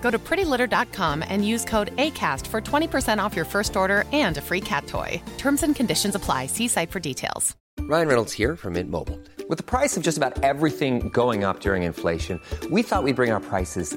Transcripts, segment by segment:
Go to prettylitter.com and use code ACAST for 20% off your first order and a free cat toy. Terms and conditions apply. See site for details. Ryan Reynolds here from Mint Mobile. With the price of just about everything going up during inflation, we thought we'd bring our prices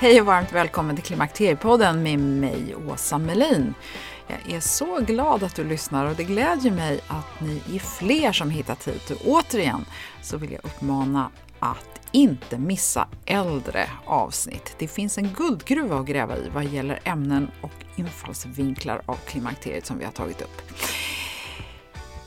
Hej och varmt välkommen till Klimakteriepodden med mig, Åsa Melin. Jag är så glad att du lyssnar och det glädjer mig att ni är fler som hittat hit. Och återigen så vill jag uppmana att inte missa äldre avsnitt. Det finns en guldgruva att gräva i vad gäller ämnen och infallsvinklar av klimakteriet som vi har tagit upp.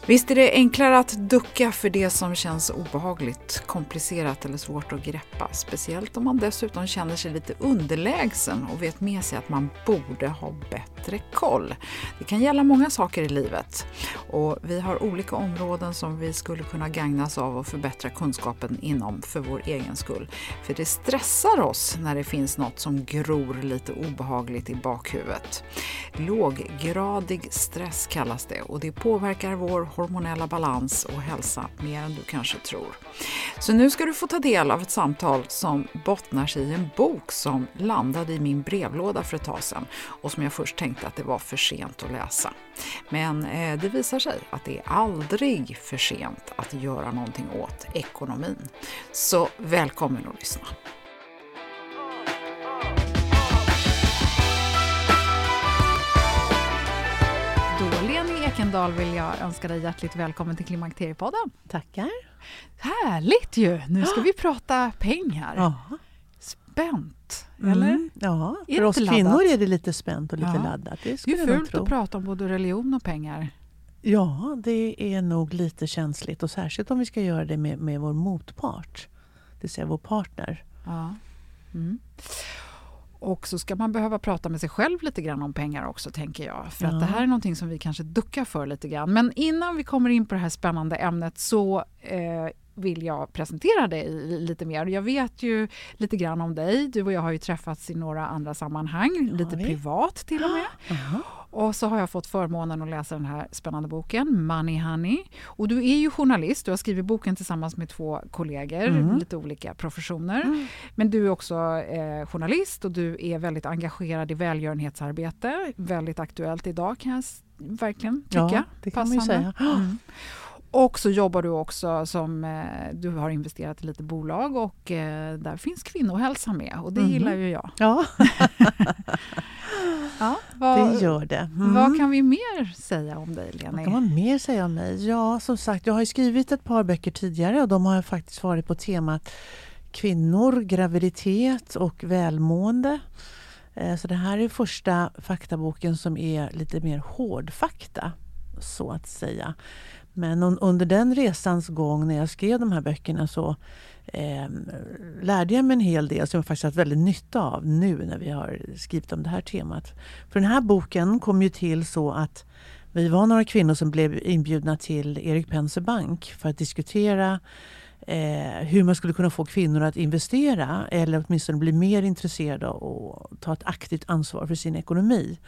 Visst är det enklare att ducka för det som känns obehagligt, komplicerat eller svårt att greppa. Speciellt om man dessutom känner sig lite underlägsen och vet med sig att man borde ha bättre koll. Det kan gälla många saker i livet och vi har olika områden som vi skulle kunna gagnas av och förbättra kunskapen inom för vår egen skull. För det stressar oss när det finns något som gror lite obehagligt i bakhuvudet. Låggradig stress kallas det och det påverkar vår hormonella balans och hälsa mer än du kanske tror. Så nu ska du få ta del av ett samtal som bottnar sig i en bok som landade i min brevlåda för ett tag sedan och som jag först tänkte att det var för sent att läsa. Men eh, det visar sig att det är aldrig för sent att göra någonting åt ekonomin. Så välkommen att lyssna! Ekendal, vill jag önska dig hjärtligt välkommen till Klimakteriepodden. Tackar. Härligt ju! Nu ska vi prata pengar. Ja. Spänt, eller? Mm, ja, för oss inte kvinnor laddat? är det lite spänt och lite Ja. laddat. Det Det är fult att prata om både religion och pengar. Ja, det är nog lite känsligt och särskilt om vi ska göra det med, med vår motpart. Det vill säga vår partner. Ja. Mm. Och så ska man behöva prata med sig själv lite grann om pengar också, tänker jag. För Ja. att det här är någonting som vi kanske duckar för lite grann. Men innan vi kommer in på det här spännande ämnet så eh, vill jag presentera dig lite mer. Jag vet ju lite grann om dig. Du och jag har ju träffats i några andra sammanhang, lite privat till och med. Och så har jag fått förmånen att läsa den här spännande boken, Money Honey. Och du är ju journalist, du har skrivit boken tillsammans med två kollegor, Mm. lite olika professioner. Men du är också eh, journalist och du är väldigt engagerad i välgörenhetsarbete. Väldigt aktuellt idag kan jag verkligen tycka. Ja, det kan man ju Passande. säga. Mm. Och så jobbar du också som, eh, du har investerat i lite bolag och eh, där finns kvinnohälsa med och det Mhm. gillar ju jag. Ja, Ja, vad, det gör det. Mm. vad kan vi mer säga om dig Leni? Vad kan man mer säga om mig? Ja, som sagt, jag har skrivit ett par böcker tidigare och de har faktiskt varit på temat kvinnor, graviditet och välmående. Eh, Så det här är första faktaboken som är lite mer hårdfakta, så att säga. Men un- under den resans gång när jag skrev de här böckerna så eh, lärde jag mig en hel del som jag faktiskt haft väldigt nytta av nu när vi har skrivit om det här temat. För den här boken kom ju till så att vi var några kvinnor som blev inbjudna till Erik Penser Bank för att diskutera eh, hur man skulle kunna få kvinnor att investera eller åtminstone bli mer intresserade och ta ett aktivt ansvar för sin ekonomi.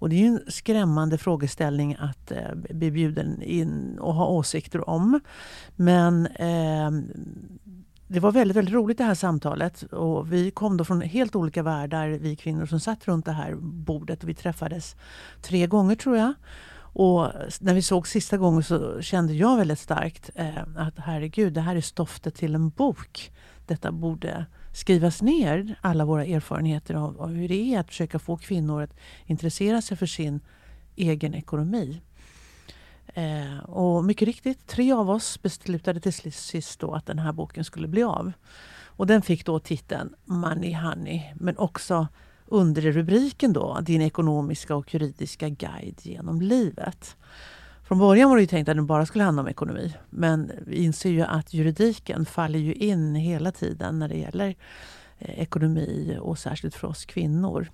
Och det är en skrämmande frågeställning att eh, bli bjuden in och ha åsikter om. Men eh, det var väldigt, väldigt roligt det här samtalet. Och vi kom då från helt olika världar, vi kvinnor som satt runt det här bordet. Och vi träffades tre gånger tror jag. Och när vi såg sista gången så kände jag väldigt starkt eh, att herregud, det här är stoftet till en bok. Detta borde skrivas ner, alla våra erfarenheter av, av hur det är att försöka få kvinnor att intressera sig för sin egen ekonomi. Eh, och mycket riktigt, tre av oss beslutade till sist då att den här boken skulle bli av. Och den fick då titeln Money Honey, men också under rubriken då Din ekonomiska och juridiska guide genom livet. Från början var det ju tänkt att den bara skulle handla om ekonomi. Men vi inser ju att juridiken faller ju in hela tiden när det gäller eh, ekonomi och särskilt för oss kvinnor.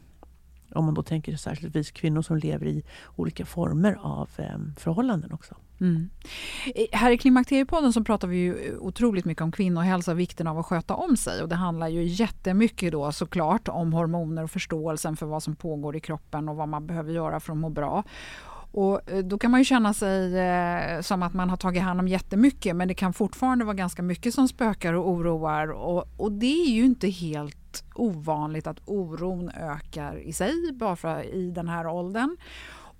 Om man då tänker särskilt vi kvinnor som lever i olika former av eh, förhållanden också. Mm. Här i Klimakteriepodden så pratar vi ju otroligt mycket om kvinnohälsa och vikten av att sköta om sig. Och det handlar ju jättemycket då såklart om hormoner och förståelsen för vad som pågår i kroppen och vad man behöver göra för att må bra. Och eh, då kan man ju känna sig eh, som att man har tagit hand om jättemycket men det kan fortfarande vara ganska mycket som spökar och oroar och, och det är ju inte helt ovanligt att oron ökar i sig bara för i den här åldern.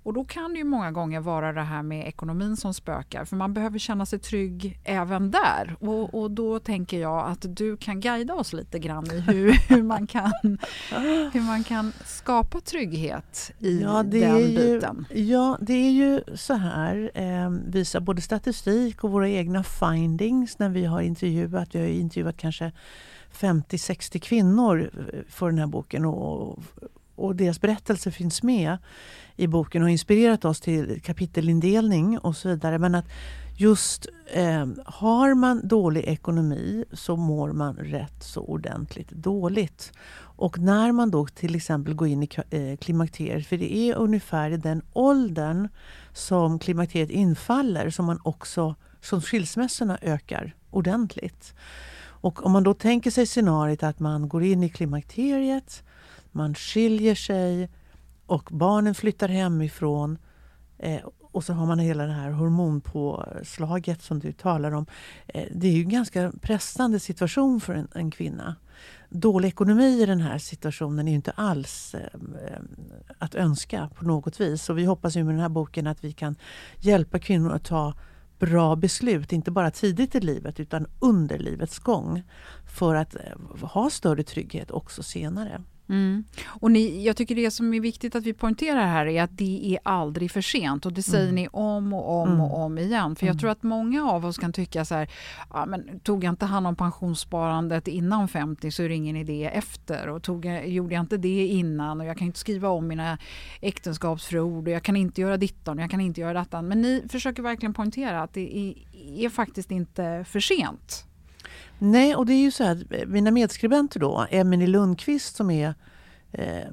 Och då kan det ju många gånger vara det här med ekonomin som spökar för man behöver känna sig trygg även där. Och, och då tänker jag att du kan guida oss lite grann i hur, hur, man, kan, hur man kan skapa trygghet i ja, den ju, biten. Ja, det är ju så här, eh, visar både statistik och våra egna findings när vi har intervjuat, vi har intervjuat kanske 50-60 kvinnor för den här boken och, och deras berättelse finns med i boken och inspirerat oss till kapitelindelning och så vidare. Men att just eh, har man dålig ekonomi så mår man rätt så ordentligt dåligt. Och när man då till exempel går in i eh, klimakteriet, för det är ungefär i den åldern som klimakteriet infaller som man också som skilsmässorna ökar ordentligt. Och om man då tänker sig scenariet att man går in i klimakteriet, man skiljer sig, och barnen flyttar hemifrån. Eh, och så har man hela det här hormonpåslaget som du talar om. Eh, det är ju en ganska pressande situation för en, en, kvinna. Dålig ekonomi i den här situationen är ju inte alls eh, att önska på något vis. Och vi hoppas ju med den här boken att vi kan hjälpa kvinnor att ta bra beslut, inte bara tidigt i livet utan under livets gång. För att eh, ha större trygghet också senare. Mm. Och ni, jag tycker det som är viktigt att vi poängterar här är att det är aldrig för sent och det säger mm. ni om och om mm. och om igen. För jag mm. tror att många av oss kan tycka så här, ja, men tog jag inte hand om pensionssparandet innan 50 så är det ingen idé efter och tog jag, gjorde jag inte det innan och jag kan inte skriva om mina äktenskapsförord och jag kan inte göra dittan och jag kan inte göra dattan. Men ni försöker verkligen poängtera att det är, är faktiskt inte för sent. Nej, och det är ju så här, mina medskribenter då, Emelie Lundqvist som är eh,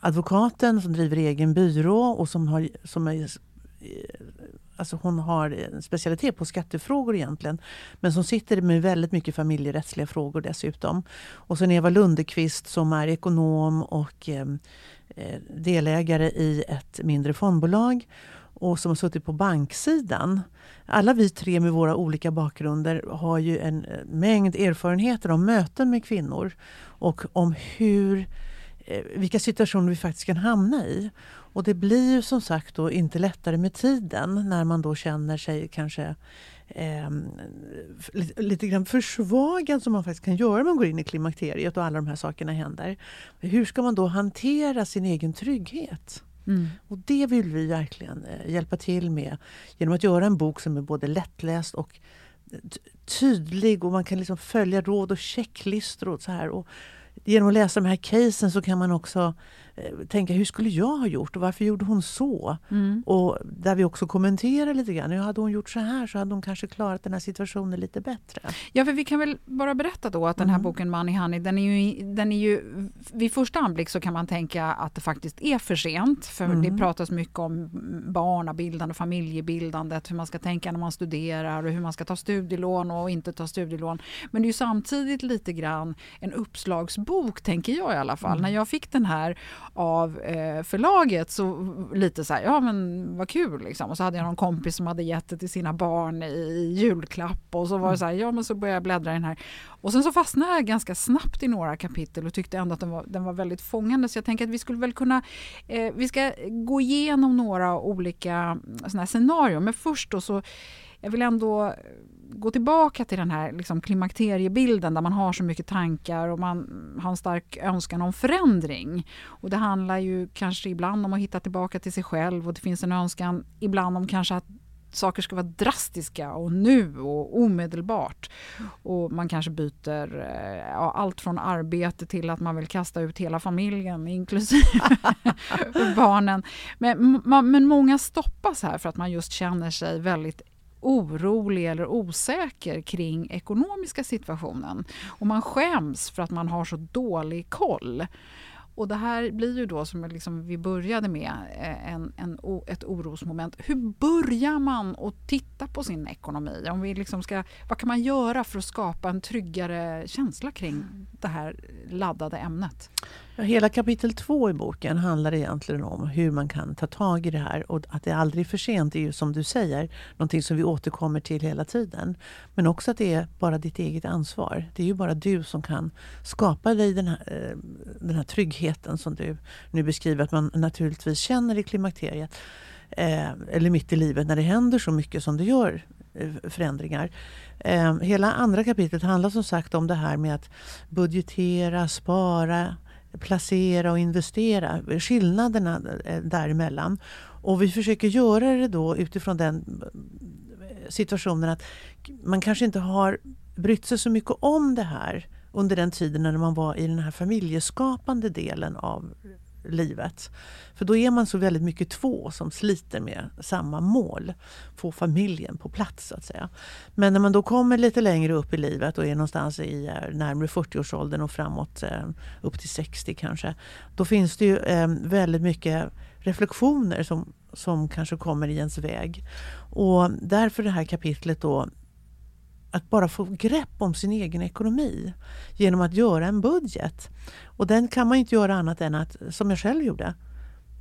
advokaten som driver egen byrå och som har, som är, eh, alltså hon har en specialitet på skattefrågor egentligen. Men som sitter med väldigt mycket familjerättsliga frågor dessutom. Och sen Eva Lundekvist som är ekonom och ehm, eh delägare i ett mindre fondbolag och som har suttit på banksidan. Alla vi tre med våra olika bakgrunder har ju en eh, mängd erfarenheter om möten med kvinnor och om hur, eh, vilka situationer vi faktiskt kan hamna i. Och det blir ju som sagt då inte lättare med tiden när man då känner sig kanske eh, lite, lite grann försvagad som man faktiskt kan göra när man går in i klimakteriet och alla de här sakerna händer. Hur ska man då hantera sin egen trygghet? Mm. Och det vill vi verkligen eh, hjälpa till med genom att göra en bok som är både lättläst och eh, tydlig och man kan liksom följa råd och checklistor och så här. Och genom att läsa de här casen så kan man också tänka hur skulle jag ha gjort och varför gjorde hon så? Mm. Och där vi också kommenterar lite grann. Hade hon gjort så här så hade hon kanske klarat den här situationen lite bättre. Ja, för vi kan väl bara berätta då att den här Mm. boken Money Honey, den är, ju, den är ju... Vid första anblick så kan man tänka att det faktiskt är för sent. För Mm. det pratas mycket om barnabildande, familjebildandet, hur man ska tänka när man studerar och hur man ska ta studielån och inte ta studielån. Men det är ju samtidigt lite grann en uppslagsbok, tänker jag i alla fall. Mm. När jag fick den här av eh, förlaget så lite så här, ja men vad kul liksom. Och så hade jag någon kompis som hade gett det till sina barn i julklapp och så var det så här, ja men så började jag bläddra i den här. Och sen så fastnade jag ganska snabbt i några kapitel och tyckte ändå att den var, den var väldigt fångande. Så jag tänker att vi skulle väl kunna, eh, vi ska gå igenom några olika såna här scenarier. Men först då så, jag vill ändå gå tillbaka till den här liksom, klimakteriebilden där man har så mycket tankar och man har en stark önskan om förändring. Och det handlar ju kanske ibland om att hitta tillbaka till sig själv och det finns en önskan ibland om kanske att saker ska vara drastiska och nu och omedelbart. Och man kanske byter eh, ja, allt från arbete till att man vill kasta ut hela familjen inklusive barnen. Men, ma- men många stoppas här för att man just känner sig väldigt orolig eller osäker kring ekonomiska situationen. Och man skäms för att man har så dålig koll. Och det här blir ju då, som liksom vi började med, eh, en, en, ett orosmoment. Hur börjar man att titta på sin ekonomi? Om vi liksom ska, vad kan man göra för att skapa en tryggare känsla kring det här laddade ämnet? Ja, hela kapitel två i boken handlar egentligen om hur man kan ta tag i det här och att det aldrig är för sent är ju som du säger någonting som vi återkommer till hela tiden. Men också att det är bara ditt eget ansvar. Det är ju bara du som kan skapa dig den här, eh, den här tryggheten som du nu beskriver att man naturligtvis känner i klimakteriet. Eh, eller mitt i livet när det händer så mycket som det gör eh, förändringar. Hela andra kapitlet handlar som sagt om det här med att budgetera, spara, placera och investera. Skillnaderna eh, däremellan. Och vi försöker göra det då utifrån den eh, situationen att man kanske inte har brytt sig så mycket om det här under den tiden när man var i den här familjeskapande delen av livet. För då är man så väldigt mycket två som sliter med samma mål. Få familjen på plats så att säga. Men när man då kommer lite längre upp i livet och är någonstans i eh, närmare 40-årsåldern och framåt eh, upp till 60 kanske. Då finns det ju eh, väldigt mycket reflektioner som, som kanske kommer i ens väg. Och därför det här kapitlet då att bara få grepp om sin egen ekonomi genom att göra en budget. Och den kan man inte göra annat än att, som jag själv gjorde,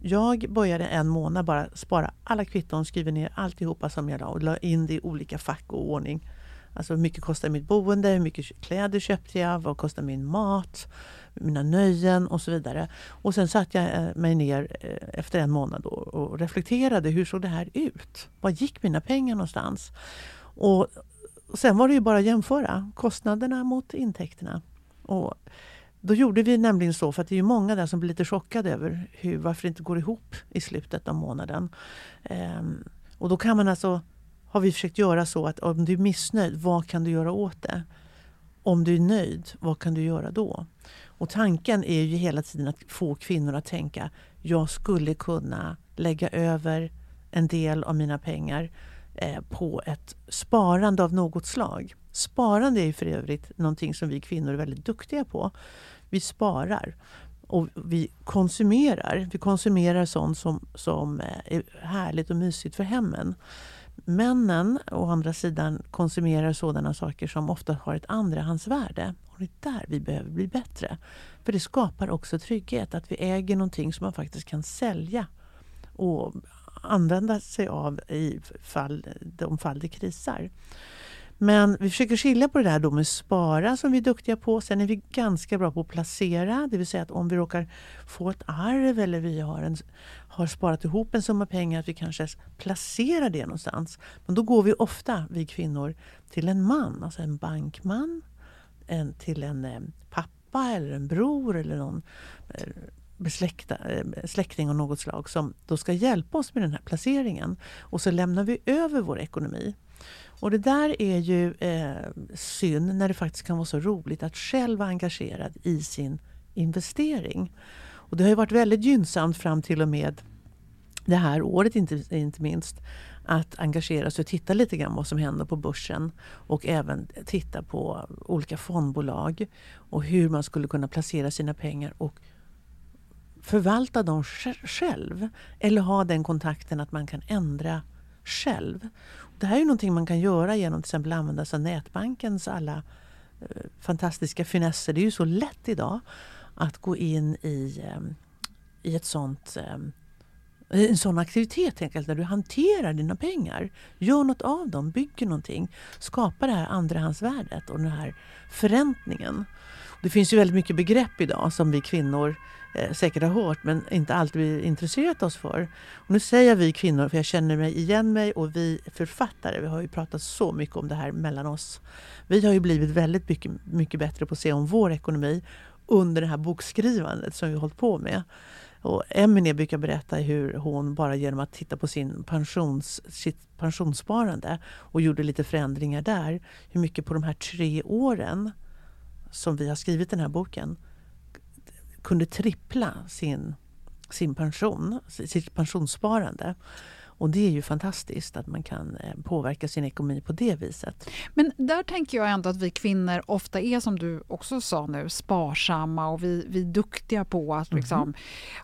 jag började en månad bara spara alla kvitton, skriver ner alltihopa som jag la och la in det i olika fack och ordning. Alltså hur mycket kostar mitt boende, hur mycket kläder köpte jag, vad kostar min mat, mina nöjen och så vidare. Och sen satte jag eh, mig ner eh, efter en månad och, och reflekterade, hur såg det här ut? Var gick mina pengar någonstans? Och, och sen var det ju bara att jämföra kostnaderna mot intäkterna. Och då gjorde vi nämligen så, för att det är ju många där som blir lite chockade över hur, varför det inte går ihop i slutet av månaden. Ehm, och då kan man alltså, har vi försökt göra så att om du är missnöjd, vad kan du göra åt det? Om du är nöjd, vad kan du göra då? Och tanken är ju hela tiden att få kvinnor att tänka, jag skulle kunna lägga över en del av mina pengar Eh, på ett sparande av något slag. Sparande är ju för övrigt någonting som vi kvinnor är väldigt duktiga på. Vi sparar och vi konsumerar. Vi konsumerar sånt som, som eh, är härligt och mysigt för hemmen. Männen å andra sidan konsumerar sådana saker som ofta har ett andrahandsvärde. Och det är där vi behöver bli bättre. För det skapar också trygghet att vi äger någonting som man faktiskt kan sälja och använda sig av i fall, de fall det krisar. Men vi försöker skilja på det där då med spara som vi är duktiga på. Sen är vi ganska bra på att placera. Det vill säga att om vi råkar få ett arv eller vi har, en, har sparat ihop en summa pengar att vi kanske placerar det någonstans. Men då går vi ofta, vi kvinnor, till en man. Alltså en bankman. En, till en eh, pappa eller en bror eller någon eh, besläkta, eh, släkting av något slag som då ska hjälpa oss med den här placeringen. Och så lämnar vi över vår ekonomi. Och det där är ju eh, synd när det faktiskt kan vara så roligt att själv vara engagerad i sin investering. Och det har ju varit väldigt gynnsamt fram till och med det här året inte, inte minst att engagera sig och titta lite grann vad som händer på börsen och även titta på olika fondbolag och hur man skulle kunna placera sina pengar och förvalta dem själv eller ha den kontakten att man kan ändra själv. Det här är någonting man kan göra genom till exempel använda sig av nätbankens alla eh, fantastiska finesser. Det är ju så lätt idag att gå in i, eh, i ett sånt eh, en sån aktivitet helt enkelt, där du hanterar dina pengar. Gör något av dem, bygger någonting. Skapa det här andrahandsvärdet och den här förräntningen. Det finns ju väldigt mycket begrepp idag som vi kvinnor eh, säkert har hört men inte alltid intresserat oss för. Och nu säger jag vi kvinnor för jag känner mig igen mig och vi författare, vi har ju pratat så mycket om det här mellan oss. Vi har ju blivit väldigt mycket, mycket bättre på att se om vår ekonomi under det här bokskrivandet som vi har hållit på med. Och Emelie brukar berätta hur hon bara genom att titta på sin pensions, sitt pensionssparande och gjorde lite förändringar där, hur mycket på de här tre åren som vi har skrivit den här boken kunde trippla sin, sin pension, sitt pensionssparande. Och det är ju fantastiskt att man kan eh, påverka sin ekonomi på det viset. Men där tänker jag ändå att vi kvinnor ofta är som du också sa nu sparsamma och vi, vi är duktiga på att liksom mm.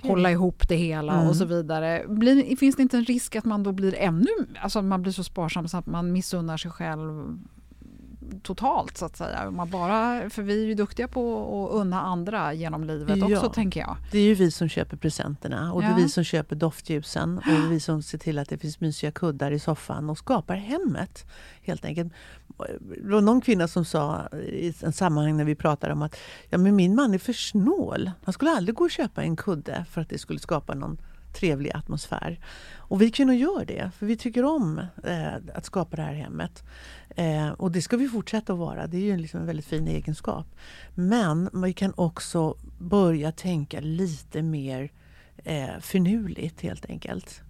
hålla ihop det hela mm. och så vidare. Blir, finns det inte en risk att man då blir ännu, alltså man blir så sparsam så att man missunnar sig själv totalt så att säga. Man bara, för vi är ju duktiga på att unna andra genom livet också ja, tänker jag. Det är ju vi som köper presenterna och ja. det är vi som köper doftljusen och det är vi som ser till att det finns mysiga kuddar i soffan och skapar hemmet. Helt enkelt. Det var någon kvinna som sa i en sammanhang när vi pratade om att ja, men min man är för snål. Han skulle aldrig gå och köpa en kudde för att det skulle skapa någon trevlig atmosfär. Och vi kvinnor gör det, för vi tycker om eh, att skapa det här hemmet. Eh, och det ska vi fortsätta att vara, det är ju liksom en väldigt fin egenskap. Men vi kan också börja tänka lite mer eh, finurligt helt enkelt.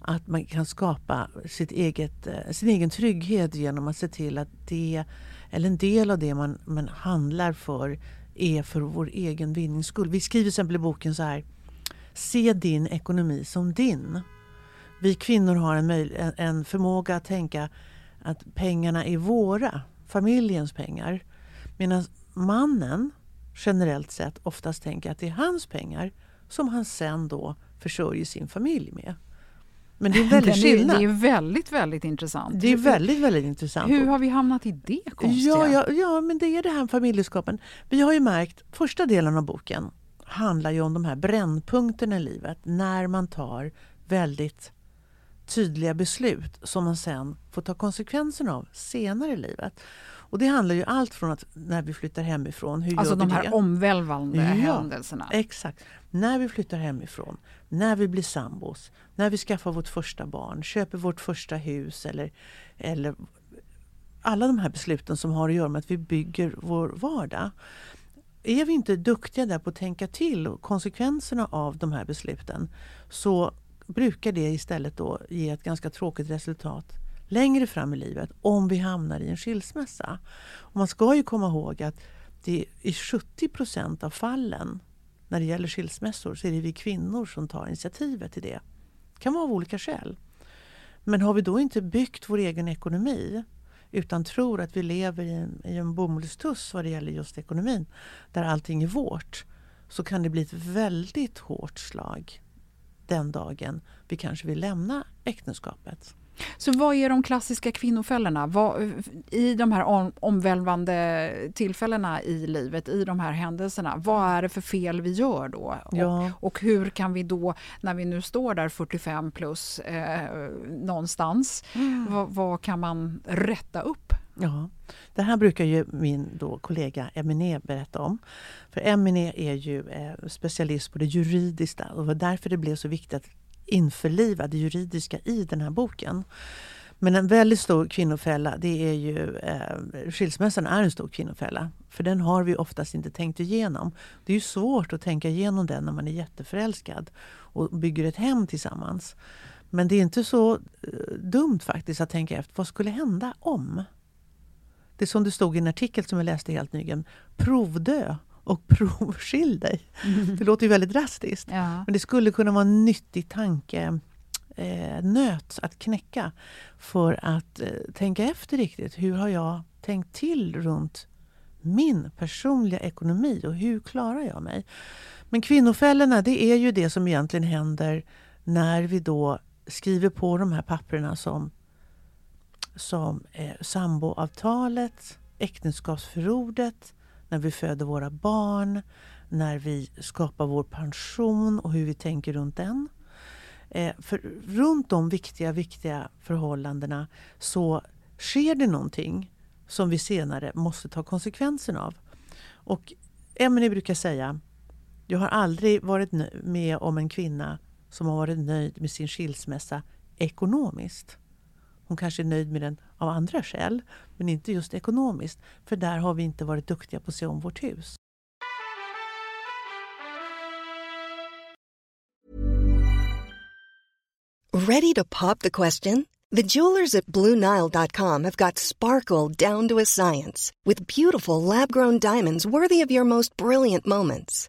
Att man kan skapa sitt eget, eh, sin egen trygghet genom att se till att det, eller en del av det man, man handlar för är för vår egen vinnings skull. Vi skriver till exempel i boken så här Se din ekonomi som din. Vi kvinnor har en, en förmåga att tänka att pengarna är våra, familjens pengar. Medan mannen generellt sett oftast tänker att det är hans pengar som han sen då försörjer sin familj med. Men det är en väldig skillnad. Det är väldigt, väldigt intressant. Det är väldigt, väldigt intressant. Hur har vi hamnat i det konstiga? Ja, ja, ja men det är det här familjeskapen. Vi har ju märkt, första delen av boken handlar ju om de här brännpunkterna i livet. När man tar väldigt tydliga beslut som man sen får ta konsekvenserna av senare i livet. Och det handlar ju allt från att när vi flyttar hemifrån. Hur alltså de här det? omvälvande ja, händelserna. Exakt. När vi flyttar hemifrån, när vi blir sambos, när vi skaffar vårt första barn, köper vårt första hus eller, eller alla de här besluten som har att göra med att vi bygger vår vardag. Är vi inte duktiga där på att tänka till konsekvenserna av de här besluten så brukar det istället då ge ett ganska tråkigt resultat längre fram i livet om vi hamnar i en skilsmässa. Och man ska ju komma ihåg att det i 70 procent av fallen när det gäller skilsmässor så är det vi kvinnor som tar initiativet till det. Det kan vara av olika skäl. Men har vi då inte byggt vår egen ekonomi utan tror att vi lever i en, i en bomullstuss vad det gäller just ekonomin, där allting är vårt, så kan det bli ett väldigt hårt slag den dagen vi kanske vill lämna äktenskapet. Så vad är de klassiska kvinnofällorna? Vad, I de här om, omvälvande tillfällena i livet, i de här händelserna, vad är det för fel vi gör då? Ja. Och, och, hur kan vi då, när vi nu står där 45 plus eh, någonstans, mm. vad, vad, kan man rätta upp? Ja, det här brukar ju min då kollega Emine berätta om. För Emine är ju eh, specialist på det juridiska och det var därför det blev så viktigt att införliva det juridiska i den här boken. Men en väldigt stor kvinnofälla, det är ju eh, skilsmässan är en stor kvinnofälla. För den har vi oftast inte tänkt igenom. Det är ju svårt att tänka igenom den när man är jätteförälskad och bygger ett hem tillsammans. Men det är inte så eh, dumt faktiskt att tänka efter, vad skulle hända om? Det som det stod i en artikel som jag läste helt nyligen, provdö och provskilj dig. Det låter ju väldigt drastiskt. Ja. Men det skulle kunna vara en nyttig tanke eh, nöt att knäcka för att eh, tänka efter riktigt. Hur har jag tänkt till runt min personliga ekonomi och hur klarar jag mig? Men kvinnofällorna, det är ju det som egentligen händer när vi då skriver på de här papperna som, som eh, samboavtalet, äktenskapsförordet, när vi föder våra barn, när vi skapar vår pension och hur vi tänker runt den. Eh, för runt de viktiga, viktiga förhållandena så sker det någonting som vi senare måste ta konsekvensen av. Och Emelie brukar säga, jag har aldrig varit med om en kvinna som har varit nöjd med sin skilsmässa ekonomiskt. Hon kanske är nöjd med den av andra skäl, men inte just ekonomiskt. För där har vi inte varit duktiga på att se om vårt hus. Ready to pop the question? The jewelers at BlueNile.com have got sparkle down to a science with beautiful lab-grown diamonds worthy of your most brilliant moments.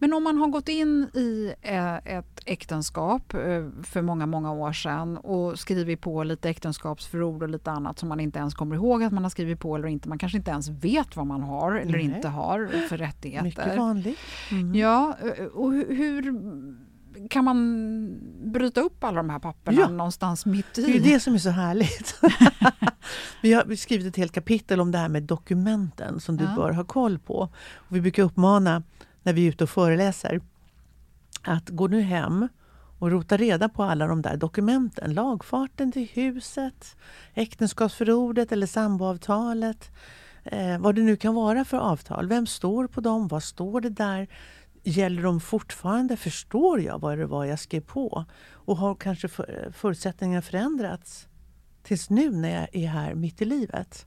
Men om man har gått in i eh, ett äktenskap eh, för många, många år sedan och skrivit på lite äktenskapsförord och lite annat som man inte ens kommer ihåg att man har skrivit på eller inte. Man kanske inte ens vet vad man har eller Nej. inte har för rättigheter. Mycket vanligt. Mm. Ja, eh, och hur kan man bryta upp alla de här papperna ja. någonstans mitt i? Det är det som är så härligt. vi har skrivit ett helt kapitel om det här med dokumenten som du ja. bör ha koll på. Och vi brukar uppmana när vi är ute och föreläser att gå nu hem och rota reda på alla de där dokumenten. Lagfarten till huset, äktenskapsförordet eller samboavtalet. Eh, vad det nu kan vara för avtal. Vem står på dem? Vad står det där? Gäller de fortfarande? Förstår jag vad det var jag skrev på? Och har kanske för, förutsättningarna förändrats tills nu när jag är här mitt i livet?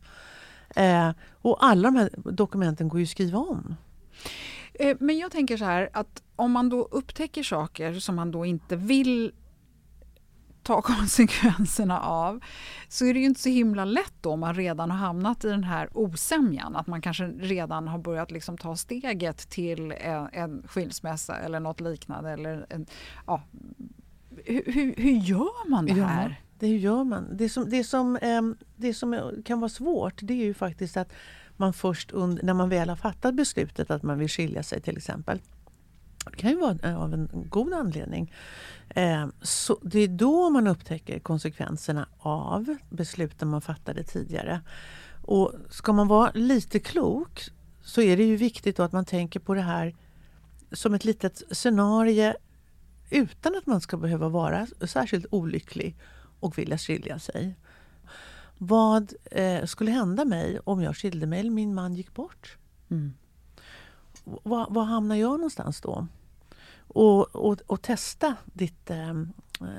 Eh, och alla de här dokumenten går ju att skriva om. Eh, men jag tänker så här att om man då upptäcker saker som man då inte vill ta konsekvenserna av så är det ju inte så himla lätt då om man redan har hamnat i den här osämjan. Att man kanske redan har börjat liksom ta steget till en, en skilsmässa eller något liknande. Eller en, ja, hur, hur, gör man det här? Ja, det hur gör man? Det som, det, som, ehm, det som kan vara svårt det är ju faktiskt att man först under, när man väl har fattat beslutet att man vill skilja sig till exempel. Det kan ju vara eh, av en god anledning. Eh, så det är då man upptäcker konsekvenserna av besluten man fattade tidigare. Och ska man vara lite klok så är det ju viktigt att man tänker på det här som ett litet scenario utan att man ska behöva vara särskilt olycklig och vilja skilja sig. Vad eh, skulle hända mig om jag skilde mig eller min man gick bort? Mm. Var, var hamnar jag någonstans då? Och, och, och testa ditt, eh, eh,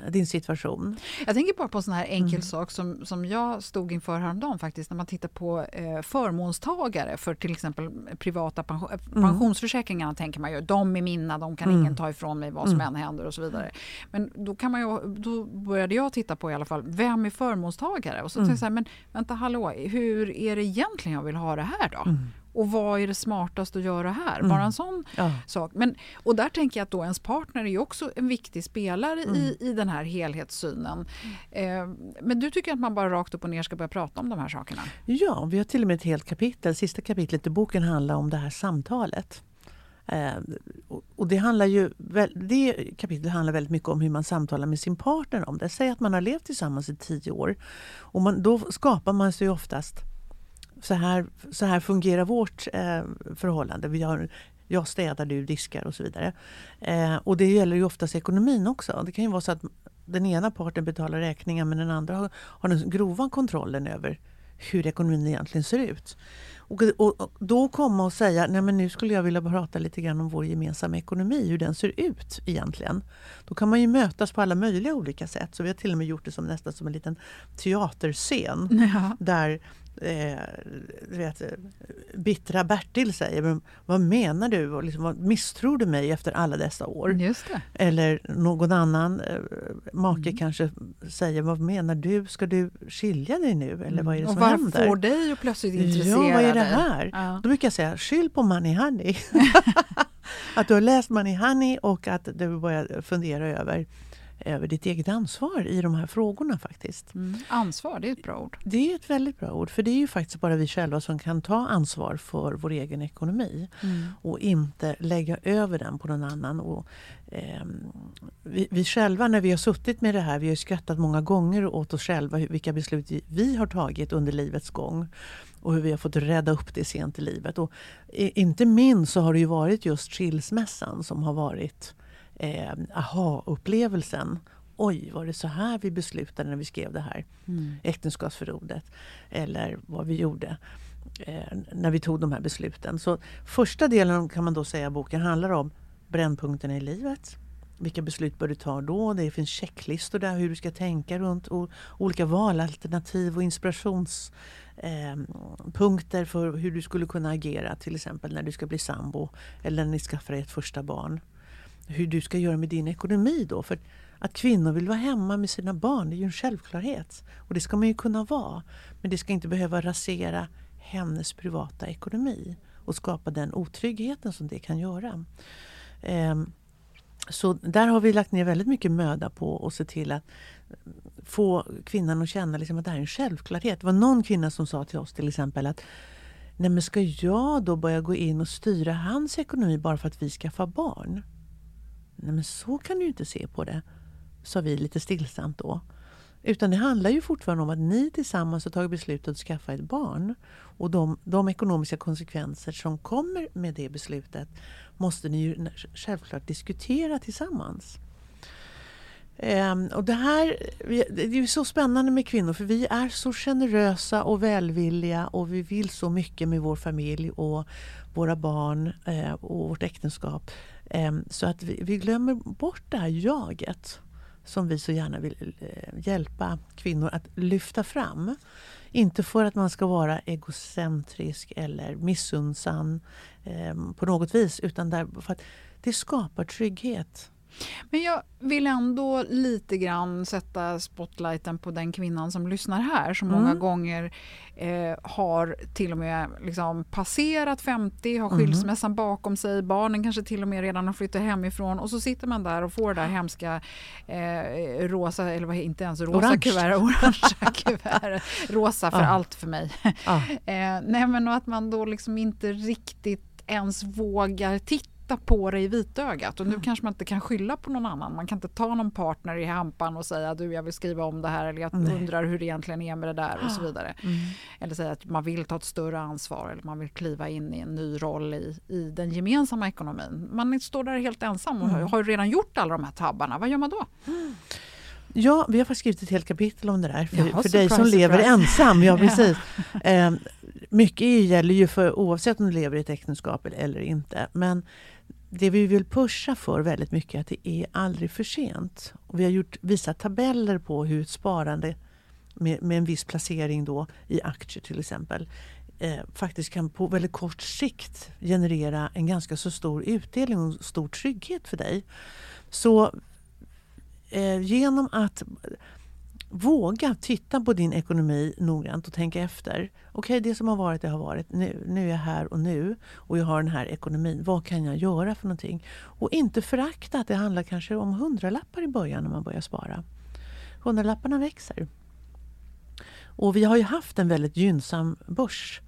din situation. Jag tänker bara på en sån här enkel Mm. sak som, som jag stod inför häromdagen faktiskt när man tittar på eh, förmånstagare för till exempel privata pension, eh, Mm. pensionsförsäkringarna tänker man ju, de är mina, de kan Mm. ingen ta ifrån mig vad som Mm. än händer och så vidare. Men då, kan man ju, då började jag titta på i alla fall, vem är förmånstagare? Och så Mm. tänkte jag så här, men vänta hallå, hur är det egentligen jag vill ha det här då? Och vad är det smartaste att göra här? Mm. Bara en sån Ja. sak. Men, och där tänker jag att då ens partner är också en viktig spelare Mm. i, i den här helhetssynen. Eh, men du tycker att man bara rakt upp och ner ska börja prata om de här sakerna? Ja, vi har till och med ett helt kapitel. Sista kapitlet i boken handlar om det här samtalet. Eh, och- det, handlar ju, det kapitlet handlar väldigt mycket om hur man samtalar med sin partner om det. Säg att man har levt tillsammans i tio år. Och man, då skapar man sig oftast så här, så här fungerar vårt eh, förhållande. Vi har, jag städar, du diskar och så vidare. Eh, och det gäller ju oftast ekonomin också. Det kan ju vara så att den ena parten betalar räkningar men den andra har, har den grova kontrollen över hur ekonomin egentligen ser ut. Och, och, och då komma och säga, nej men nu skulle jag vilja prata lite grann om vår gemensamma ekonomi, hur den ser ut egentligen. Då kan man ju mötas på alla möjliga olika sätt. Så vi har till och med gjort det som nästan som en liten teaterscen. Ja. Där eh, vet, eh, bittra Bertil säger, vad menar du? Och liksom, vad, misstror du mig efter alla dessa år? Eller någon annan eh, make Mm. kanske säger, vad menar du? Ska du skilja dig nu? Eller vad är det och som vad händer? får dig att plötsligt intressera Ja, vad är det här? Ja. Då brukar jag säga, skyll på Money Honey. att du har läst Money Honey och att du börjar fundera över, över ditt eget ansvar i de här frågorna faktiskt. Mm. Ansvar, det är ett bra ord. Det är ett väldigt bra ord, för det är ju faktiskt bara vi själva som kan ta ansvar för vår egen ekonomi Mm. och inte lägga över den på någon annan. Och, ehm, vi, vi själva, när vi har suttit med det här, vi har skrattat många gånger åt oss själva, vilka beslut vi- har tagit under livets gång och hur vi har fått rädda upp det sent i livet. Och, inte minst så har det ju varit just skilsmässan som har varit eh, aha-upplevelsen. Oj, var det så här vi beslutade när vi skrev det här Mm. äktenskapsförordet? Eller vad vi gjorde eh, när vi tog de här besluten. Så första delen kan man då säga boken handlar om brännpunkterna i livet. Vilka beslut bör du ta då? Det finns checklistor där hur du ska tänka runt o- olika valalternativ och inspirationspunkter eh, för hur du skulle kunna agera till exempel när du ska bli sambo eller när ni skaffar ett första barn. Hur du ska göra med din ekonomi då. För att kvinnor vill vara hemma med sina barn det är ju en självklarhet. Och det ska man ju kunna vara. Men det ska inte behöva rasera hennes privata ekonomi och skapa den otryggheten som det kan göra. Ehm, så där har vi lagt ner väldigt mycket möda på att se till att få kvinnan att känna liksom att det här är en självklarhet. Det var någon kvinna som sa till oss till exempel att Nej men ska jag då börja gå in och styra hans ekonomi bara för att vi skaffar barn? Nej men så kan du ju inte se på det, sa vi lite stillsamt då. Utan det handlar ju fortfarande om att ni tillsammans har tagit beslutet att skaffa ett barn. Och de, de ekonomiska konsekvenser som kommer med det beslutet måste ni ju självklart diskutera tillsammans. Ehm, och det här det är ju så spännande med kvinnor för vi är så generösa och välvilliga och vi vill så mycket med vår familj och våra barn eh, och vårt äktenskap. Ehm, så att vi, vi glömmer bort det här jaget som vi så gärna vill eh, hjälpa kvinnor att lyfta fram. Inte för att man ska vara egocentrisk eller missunnsam eh, på något vis utan där, för att det skapar trygghet. Men jag vill ändå lite grann sätta spotlighten på den kvinnan som lyssnar här som Mm. många gånger eh, har till och med liksom passerat 50, har Mm. skilsmässan bakom sig, barnen kanske till och med redan har flyttat hemifrån och så sitter man där och får det där hemska eh, rosa, eller vad, inte ens rosa Orange. kuvert, orangea kuvert, rosa för Ja. allt för mig. Ja. Eh, nej men och att man då liksom inte riktigt ens vågar titta på det i vitögat. Och nu Mm. kanske man inte kan skylla på någon annan. Man kan inte ta någon partner i hampan och säga du jag vill skriva om det här eller jag Nej. undrar hur det egentligen är med det där och så vidare. Mm. Eller säga att man vill ta ett större ansvar eller man vill kliva in i en ny roll i, i den gemensamma ekonomin. Man står där helt ensam och Mm. har ju redan gjort alla de här tabbarna. Vad gör man då? Ja, vi har faktiskt skrivit ett helt kapitel om det där. För, Jaha, för dig som surprise, lever ensam. Ja, Ja. precis. Eh, mycket gäller ju för oavsett om du lever i ett äktenskap eller, eller inte. Men det vi vill pusha för väldigt mycket är att det är aldrig för sent. Och vi har gjort, visat tabeller på hur ett sparande med, med en viss placering då i aktier till exempel eh, faktiskt kan på väldigt kort sikt generera en ganska så stor utdelning och stor trygghet för dig. Så eh, genom att våga titta på din ekonomi noggrant och tänka efter. Okej, okay, det som har varit, det har varit. Nu, nu är jag här och nu och jag har den här ekonomin. Vad kan jag göra för någonting? Och inte förakta att det handlar kanske om hundralappar i början när man börjar spara. Hundralapparna växer. Och vi har ju haft en väldigt gynnsam börs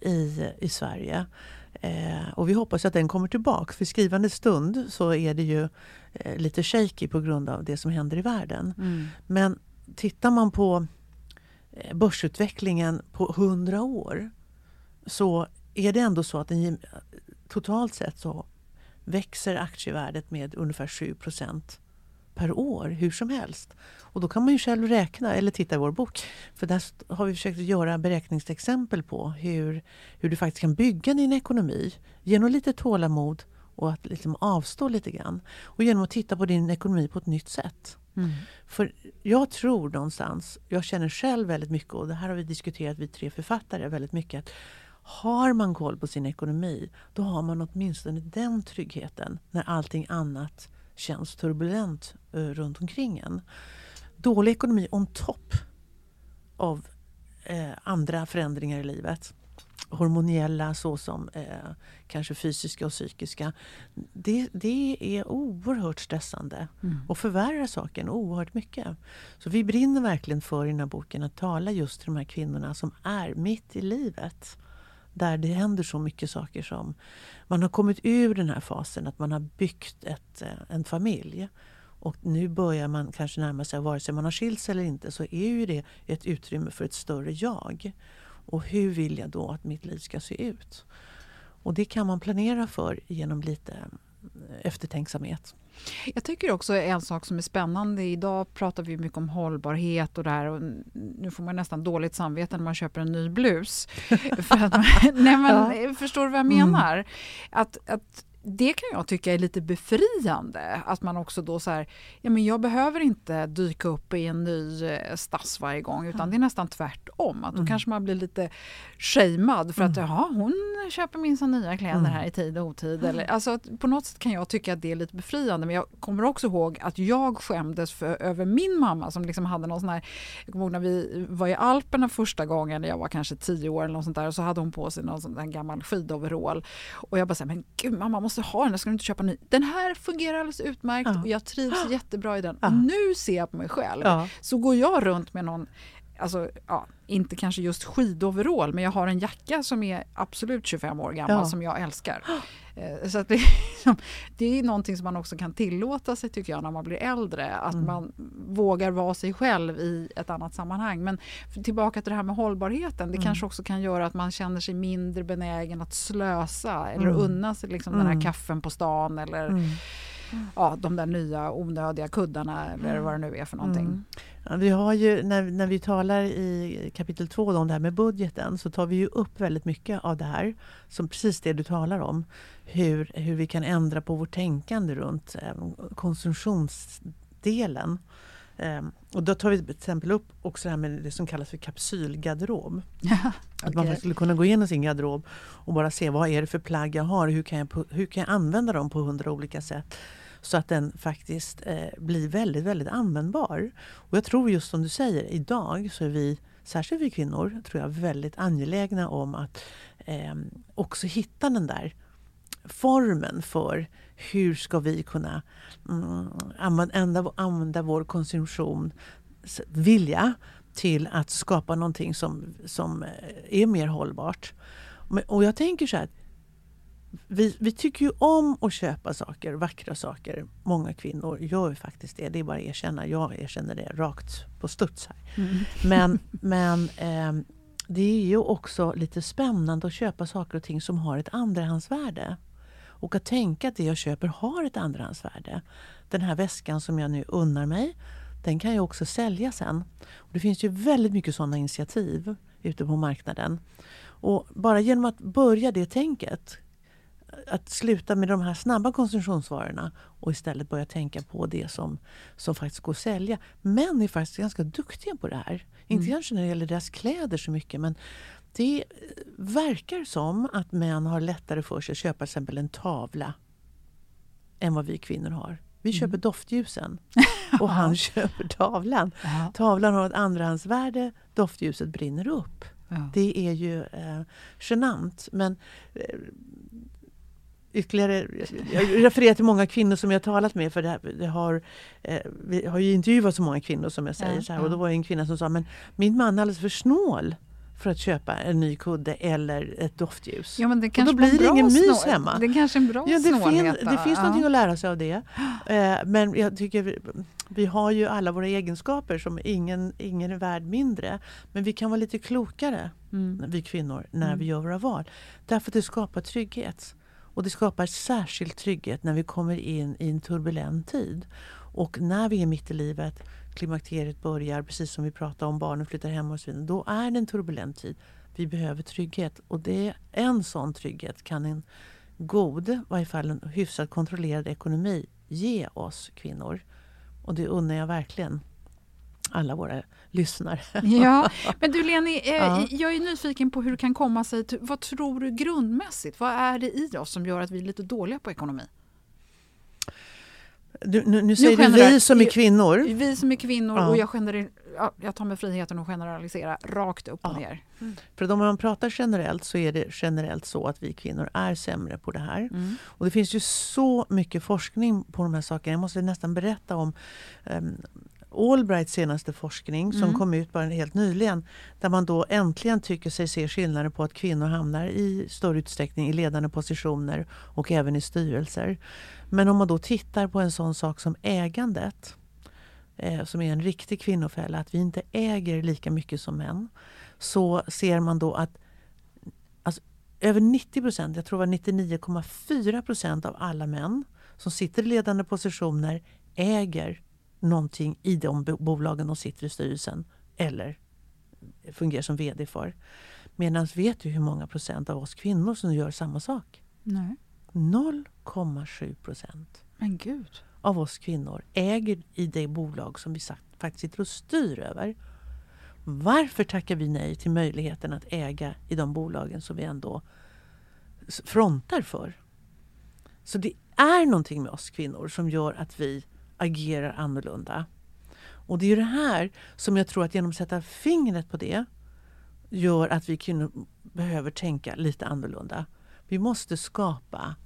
i, i Sverige. Eh, och vi hoppas att den kommer tillbaka. För skrivande stund så är det ju eh, lite shaky på grund av det som händer i världen. Mm. Men tittar man på eh, börsutvecklingen på 100 år så är det ändå så att den, totalt sett så växer aktievärdet med ungefär 7% per år hur som helst. Och då kan man ju själv räkna eller titta i vår bok. För där har vi försökt göra beräkningsexempel på hur, hur du faktiskt kan bygga din ekonomi genom lite tålamod och att liksom avstå lite grann. Och genom att titta på din ekonomi på ett nytt sätt. Mm. För jag tror någonstans, jag känner själv väldigt mycket och det här har vi diskuterat vi tre författare väldigt mycket. Att har man koll på sin ekonomi då har man åtminstone den tryggheten när allting annat känns turbulent uh, runt omkring en. Dålig ekonomi on top av eh, andra förändringar i livet hormoniella såsom eh, kanske fysiska och psykiska. Det, det är oerhört stressande mm. och förvärrar saken oerhört mycket. Så vi brinner verkligen för i den här boken att tala just till de här kvinnorna som är mitt i livet. Där det händer så mycket saker som man har kommit ur den här fasen att man har byggt ett, eh, en familj. Och nu börjar man kanske närma sig, vare sig man har skilts eller inte, så är ju det ett utrymme för ett större jag. Och hur vill jag då att mitt liv ska se ut? Och det kan man planera för genom lite eftertänksamhet. Jag tycker också en sak som är spännande. Idag pratar vi mycket om hållbarhet och det här. Och nu får man nästan dåligt samvete när man köper en ny blus. För att, nej men, ja. Förstår du vad jag menar? Mm. Att, att det kan jag tycka är lite befriande. Att man också då så här, ja men jag behöver inte dyka upp i en ny eh, stads varje gång utan det är nästan tvärtom. Att då mm. kanske man blir lite shamead för att mm. jaha, hon köper minsann nya kläder mm. här i tid och otid. Eller, alltså, på något sätt kan jag tycka att det är lite befriande men jag kommer också ihåg att jag skämdes för, över min mamma som liksom hade någon sån här, jag kommer ihåg när vi var i Alperna första gången, jag var kanske tio år eller något sånt där och så hade hon på sig någon sån där gammal skidoverall och jag bara säger men gud mamma måste ha den, ska du inte köpa ny? Den här fungerar alldeles utmärkt ja. och jag trivs jättebra i den. Ja. Och nu ser jag på mig själv, så går jag runt med någon Alltså, ja, inte kanske just skidoverall, men jag har en jacka som är absolut 25 år gammal som jag älskar. Eh, så det, liksom, det, är någonting som man också kan tillåta sig tycker jag när man blir äldre. Att mm. man vågar vara sig själv i ett annat sammanhang. Men tillbaka till det här med hållbarheten. Det mm. kanske också kan göra att man känner sig mindre benägen att slösa eller mm. unna sig liksom den här mm. kaffen på stan eller mm. Ja, de där nya onödiga kuddarna eller mm. vad det nu är för någonting. Ja, vi har ju, när, när vi talar i kapitel två om det här med budgeten så tar vi ju upp väldigt mycket av det här. Som precis det du talar om. Hur, hur vi kan ändra på vårt tänkande runt eh, konsumtionsdelen. Och då tar vi till exempel upp också det här med det som kallas för kapsylgarderob. Ja, okay. Att man skulle kunna gå igenom sin garderob och bara se vad är det för plagg jag har, hur kan jag, hur kan jag använda dem på hundra olika sätt så att den faktiskt eh, blir väldigt, väldigt användbar. Och jag tror just som du säger, idag så är vi, särskilt vi kvinnor, tror jag väldigt angelägna om att eh, också hitta den där formen för hur ska vi kunna mm, använda, använda vår konsumtion vilja till att skapa någonting som, som eh, är mer hållbart. Och jag tänker så här, vi, vi, tycker ju om att köpa saker, vackra saker. Många kvinnor gör ju faktiskt det. Det är bara att erkänna. Jag erkänner det rakt på studs här. Mm. Men, men eh, det är ju också lite spännande att köpa saker och ting som har ett andrahandsvärde. Och att tänka att det jag köper har ett andrahandsvärde. Den här väskan som jag nu unnar mig, den kan jag också sälja sen. Och det finns ju väldigt mycket sådana initiativ ute på marknaden. Och bara genom att börja det tänket att sluta med de här snabba konsumtionsvarorna och istället börja tänka på det som, som faktiskt går att sälja. Män är faktiskt ganska duktiga på det här. Inte Mm. kanske när det gäller deras kläder så mycket men det verkar som att män har lättare för sig att köpa till exempel en tavla än vad vi kvinnor har. Vi köper doftljusen och han köper tavlan. Ja. Tavlan har ett andrahandsvärde, doftljuset brinner upp. Ja. Det är ju eh, genant. Men eh, ytterligare, jag refererar till många kvinnor som jag talat med för det, här, det har, eh, vi har ju intervjuat så många kvinnor som jag säger. Ja, så här, och då var det en kvinna som sa men min man är alldeles för snål för att köpa en ny kudde eller ett doftljus. Ja, men det och kanske då blir det ingen mys hemma. Det är kanske är en bra Ja, det, fin, snålhet. det finns ja. någonting att lära sig av det. Eh, men jag tycker vi, vi har ju alla våra egenskaper som ingen, ingen är värd mindre. Men vi kan vara lite klokare, Mm. vi kvinnor, när vi gör våra val. Därför att det skapar trygghet. Och det skapar särskild trygghet när vi kommer in i en turbulent tid. Och när vi är mitt i livet, klimakteriet börjar, precis som vi pratade om, barnen flyttar hem och så vidare. Då är det en turbulent tid. Vi behöver trygghet. Och det är en sån trygghet kan en god, i varje fall en hyfsat kontrollerad ekonomi ge oss kvinnor. Och det unnar jag verkligen alla våra lyssnare. Ja, men du Leni, eh, Ja. jag är nyfiken på hur det kan komma sig. Vad tror du grundmässigt? Vad är det i oss som gör att vi är lite dåliga på ekonomi? Du, nu, nu säger du generell- vi som är kvinnor. Vi som är kvinnor Ja. och jag, generell, ja, jag tar mig friheten att generalisera rakt upp och Ja. ner. För om man pratar generellt så är det generellt så att vi kvinnor är sämre på det här. Och det finns ju så mycket forskning på de här sakerna. Jag måste nästan berätta om um, Allbrights senaste forskning som Mm. kom ut bara helt nyligen. Där man då äntligen tycker sig se skillnader på att kvinnor hamnar i större utsträckning i ledande positioner och även i styrelser. Men om man då tittar på en sån sak som ägandet eh, som är en riktig kvinnofälla, att vi inte äger lika mycket som män så ser man då att alltså, över 90 procent, jag tror det var 99,4 procent av alla män som sitter i ledande positioner äger någonting i de bo- bolagen de sitter i styrelsen eller fungerar som VD för. Medan vet du hur många procent av oss kvinnor som gör samma sak? Nej. 0,7 procent Men gud. av oss kvinnor äger i det bolag som vi faktiskt sitter och styr över. Varför tackar vi nej till möjligheten att äga i de bolagen som vi ändå frontar för? Så det är någonting med oss kvinnor som gör att vi agerar annorlunda. Och det är ju det här som jag tror att genom att sätta fingret på det gör att vi kvinnor behöver tänka lite annorlunda. Vi måste skapa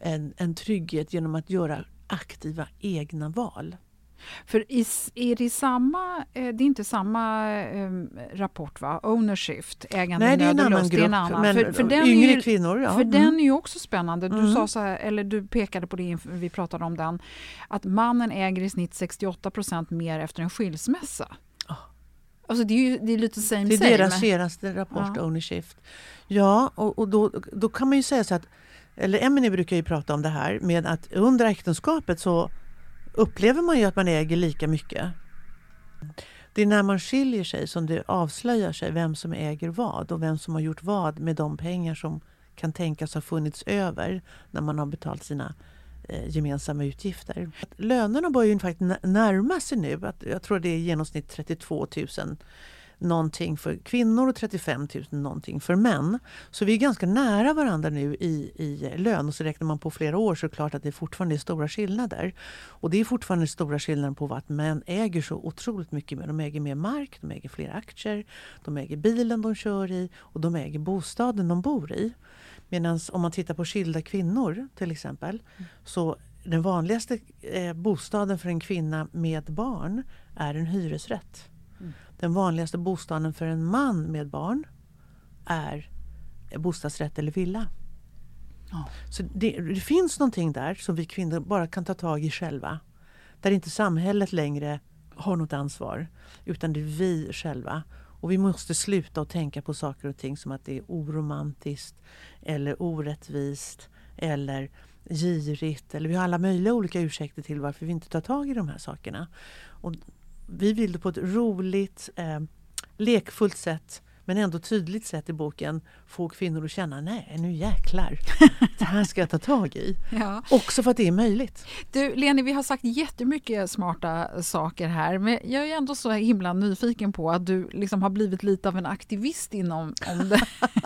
en, en trygghet genom att göra aktiva egna val. För i, är det samma, eh, det är inte samma eh, rapport va? Ownership, ägande Nej, det är en annan grupp, annan. men för, för den yngre ju, kvinnor, ja. För Mm. den är ju också spännande. Du Mm. sa så här, eller du pekade på det, vi pratade om den, att mannen äger i snitt 68 procent mer efter en skilsmässa. Alltså det är ju det är lite same Det är same. deras senaste rapport, Ja. Ownership. Ja, och, och då, då kan man ju säga så att, eller Emelie brukar ju prata om det här med att under äktenskapet så upplever man ju att man äger lika mycket. Det är när man skiljer sig som det avslöjar sig vem som äger vad och vem som har gjort vad med de pengar som kan tänkas ha funnits över när man har betalt sina eh, gemensamma utgifter. Lönerna börjar ju faktiskt närma sig nu. Att jag tror det är i genomsnitt 32 000 någonting för kvinnor och 35 000 någonting för män. Så vi är ganska nära varandra nu i, i lön och så räknar man på flera år så är det klart att det fortfarande är stora skillnader. Och det är fortfarande stora skillnader på att män äger så otroligt mycket mer. De äger mer mark, de äger fler aktier, de äger bilen de kör i och de äger bostaden de bor i. Medan om man tittar på skilda kvinnor till exempel så den vanligaste eh, bostaden för en kvinna med barn är en hyresrätt. Den vanligaste bostaden för en man med barn är bostadsrätt eller villa. Så det, det finns någonting där som vi kvinnor bara kan ta tag i själva. Där inte samhället längre har något ansvar utan det är vi själva. Och vi måste sluta att tänka på saker och ting som att det är oromantiskt eller orättvist eller girigt. Eller vi har alla möjliga olika ursäkter till varför vi inte tar tag i de här sakerna. Och vi vill det på ett roligt, eh, lekfullt sätt men ändå tydligt sätt i boken få kvinnor att känna nej, nu jäklar, det här ska jag ta tag i. Ja. Också för att det är möjligt. Du Leni, vi har sagt jättemycket smarta saker här men jag är ändå så himla nyfiken på att du liksom har blivit lite av en aktivist inom om det,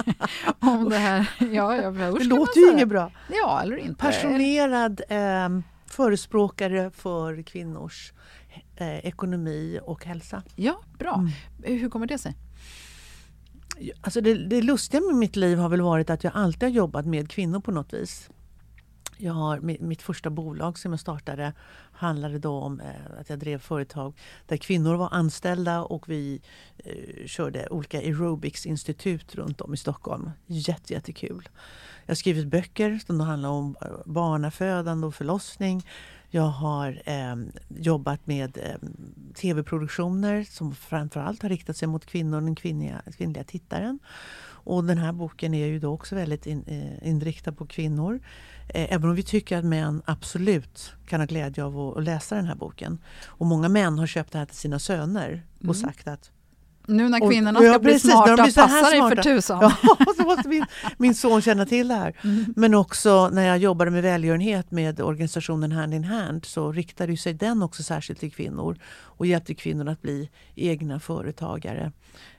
om det här. Ja, jag, det låter ju inget bra. Ja, eller inte. Passionerad eh, förespråkare för kvinnors eh, ekonomi och hälsa. Ja, bra. Mm. Hur kommer det sig? Alltså det, det lustiga med mitt liv har väl varit att jag alltid har jobbat med kvinnor på något vis. Jag har, mitt första bolag som jag startade handlade då om eh, att jag drev företag där kvinnor var anställda och vi eh, körde olika aerobicsinstitut runt om i Stockholm. Jätte, jättekul. Jag har skrivit böcker som handlar om eh, barnafödande och förlossning. Jag har eh, jobbat med eh, tv-produktioner som framförallt har riktat sig mot kvinnor, den kvinnliga, kvinnliga tittaren. Och den här boken är ju då också väldigt in, eh, inriktad på kvinnor. Eh, även om vi tycker att män absolut kan ha glädje av att, att läsa den här boken. Och många män har köpt det här till sina söner och mm. sagt att nu när kvinnorna och, ska ja, bli precis, smarta, blir passa dig för tusan. Ja, så måste min, min son känna till det här. Mm. Men också när jag jobbade med välgörenhet med organisationen Hand in Hand så riktade sig den också särskilt till kvinnor och hjälpte kvinnorna att bli egna företagare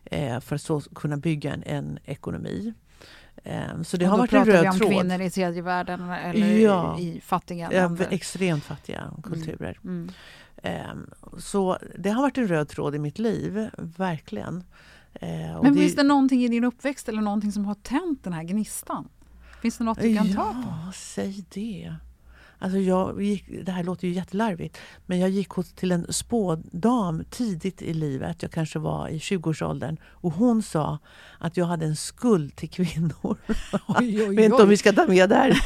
eh, för att så kunna bygga en, en ekonomi. Eh, så det har varit en röd tråd. Då pratar vi om kvinnor i tredje världen eller ja, i fattiga länder? Ja, extremt fattiga kulturer. Mm. Mm. Ehm, så det har varit en röd tråd i mitt liv, verkligen. Ehm, Men det... finns det någonting i din uppväxt eller någonting som har tänt den här gnistan? Finns det något du kan ja, ta på? Ja, säg det. Alltså jag gick, det här låter ju jättelarvigt, men jag gick till en spådam tidigt i livet. Jag kanske var i 20-årsåldern. Och hon sa att jag hade en skuld till kvinnor. Oj, oj, vet inte om vi ska ta med det här.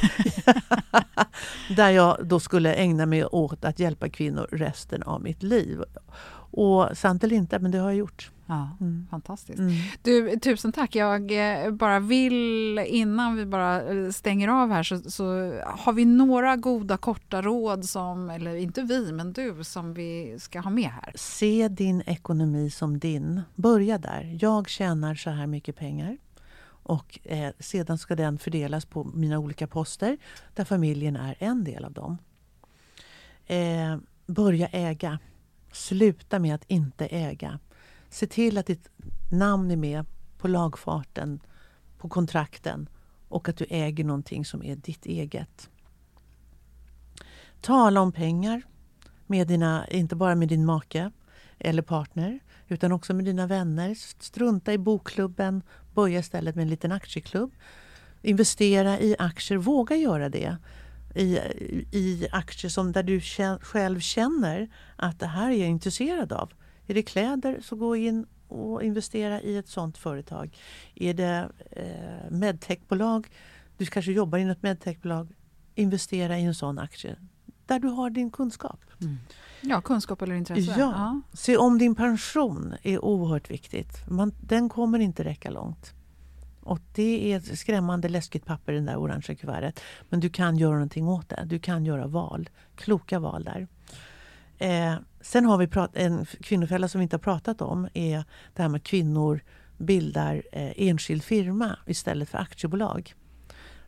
Där jag då skulle ägna mig åt att hjälpa kvinnor resten av mitt liv. Och sant eller inte, men det har jag gjort. Ja, mm. Fantastiskt. Mm. Du, tusen tack. Jag eh, bara vill, innan vi bara eh, stänger av här, så, så, har vi några goda korta råd som, eller inte vi, men du, som vi ska ha med här? Se din ekonomi som din. Börja där. Jag tjänar så här mycket pengar. Och eh, sedan ska den fördelas på mina olika poster där familjen är en del av dem. Eh, börja äga. Sluta med att inte äga. Se till att ditt namn är med på lagfarten, på kontrakten och att du äger någonting som är ditt eget. Tala om pengar, med dina, inte bara med din make eller partner utan också med dina vänner. Strunta i bokklubben, börja istället med en liten aktieklubb. Investera i aktier, våga göra det. I, i aktier som där du själv känner att det här är jag intresserad av. Är det kläder så gå in och investera i ett sådant företag. Är det eh, medtechbolag, du kanske jobbar i ett medtechbolag, investera i en sån aktie där du har din kunskap. Mm. Ja, kunskap eller intresse. Ja. ja. Se om din pension är oerhört viktigt. Man, den kommer inte räcka långt. Och Det är ett skrämmande läskigt papper, den där orangea kuvertet. Men du kan göra någonting åt det. Du kan göra val. Kloka val där. Eh, sen har vi en kvinnofälla som vi inte har pratat om. är det här med att kvinnor bildar eh, enskild firma istället för aktiebolag.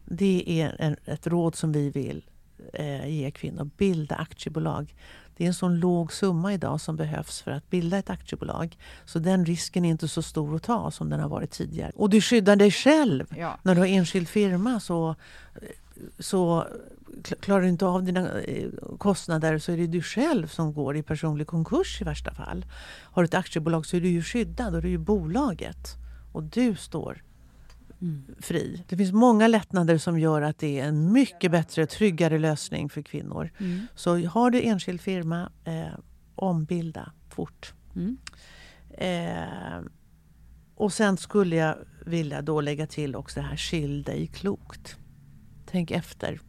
Det är en, ett råd som vi vill eh, ge kvinnor. Bilda aktiebolag. Det är en sån låg summa idag som behövs för att bilda ett aktiebolag. Så den risken är inte så stor att ta som den har varit tidigare. Och du skyddar dig själv. Ja. När du har enskild firma så, så klarar du inte av dina eh, kostnader så är det du själv som går i personlig konkurs i värsta fall. Har du ett aktiebolag så är du ju skyddad och det är ju bolaget. Och du står mm. fri. Det finns många lättnader som gör att det är en mycket bättre, tryggare lösning för kvinnor. Mm. Så har du enskild firma, eh, ombilda fort. Mm. Eh, och sen skulle jag vilja då lägga till också det här skilj dig klokt. Tänk efter.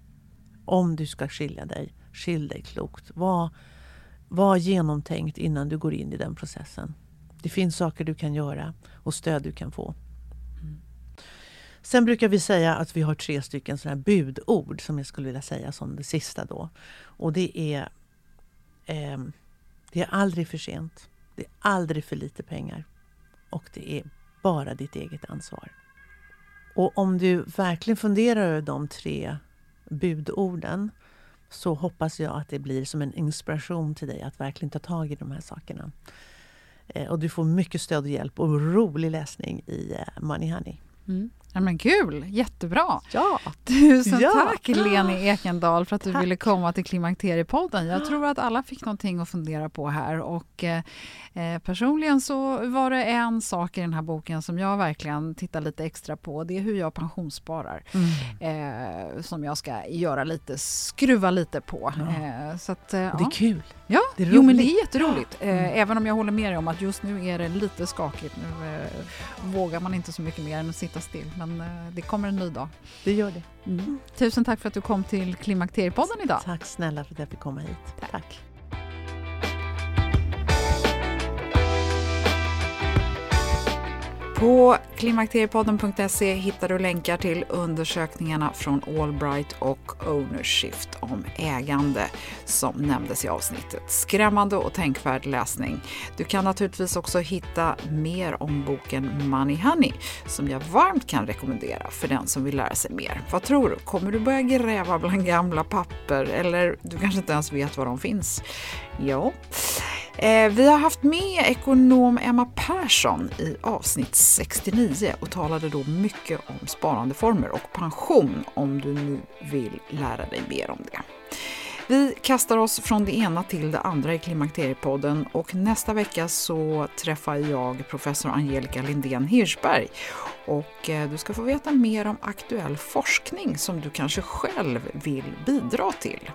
Om du ska skilja dig, skilj dig klokt. Var, var genomtänkt innan du går in i den processen. Det finns saker du kan göra och stöd du kan få. Sen brukar vi säga att vi har tre stycken sådana budord som jag skulle vilja säga som det sista då. Och det är eh, Det är aldrig för sent. Det är aldrig för lite pengar. Och det är bara ditt eget ansvar. Och om du verkligen funderar över de tre budorden så hoppas jag att det blir som en inspiration till dig att verkligen ta tag i de här sakerna. Eh, och du får mycket stöd och hjälp och rolig läsning i eh, Money Honey. Mm. Ja, men kul, jättebra! Ja. Tusen ja. tack Leni Ekendal för att du Tack. ville komma till Klimakteriepodden. Jag tror att alla fick någonting att fundera på här och eh, eh, personligen så var det en sak i den här boken som jag verkligen tittar lite extra på. Det är hur jag pensionssparar Mm. eh, som jag ska göra lite, skruva lite på. Ja. Eh, så att, eh, det är kul. Ja, Det är jo, men det är jätteroligt. Eh, Mm. Även om jag håller med dig om att just nu är det lite skakigt. Nu eh, vågar man inte så mycket mer än att sitta still. Men eh, det kommer en ny dag. Det gör det. Tusen tack för att du kom till Klimakteriepodden idag. Tack snälla för att jag fick komma hit. Tack. På klimakteriepodden.se hittar du länkar till undersökningarna från Allbright och Ownershift om ägande som nämndes i avsnittet. Skrämmande och tänkvärd läsning. Du kan naturligtvis också hitta mer om boken Money Honey som jag varmt kan rekommendera för den som vill lära sig mer. Vad tror du? Kommer du börja gräva bland gamla papper eller du kanske inte ens vet var de finns? Jo. Ja. Eh, vi har haft med ekonom Emma Persson i avsnitt 69 och talade då mycket om sparandeformer och pension om du nu vill lära dig mer om det. Vi kastar oss från det ena till det andra i Klimakteriepodden och nästa vecka så träffar jag professor Angelica Lindén Hirschberg och eh, du ska få veta mer om aktuell forskning som du kanske själv vill bidra till.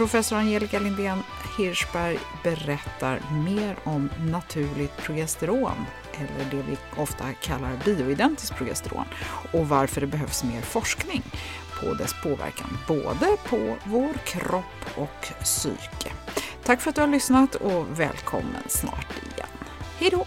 Professor Angelica Lindén Hirschberg berättar mer om naturligt progesteron, eller det vi ofta kallar bioidentiskt progesteron, och varför det behövs mer forskning på dess påverkan både på vår kropp och psyke. Tack för att du har lyssnat och välkommen snart igen. Hej då!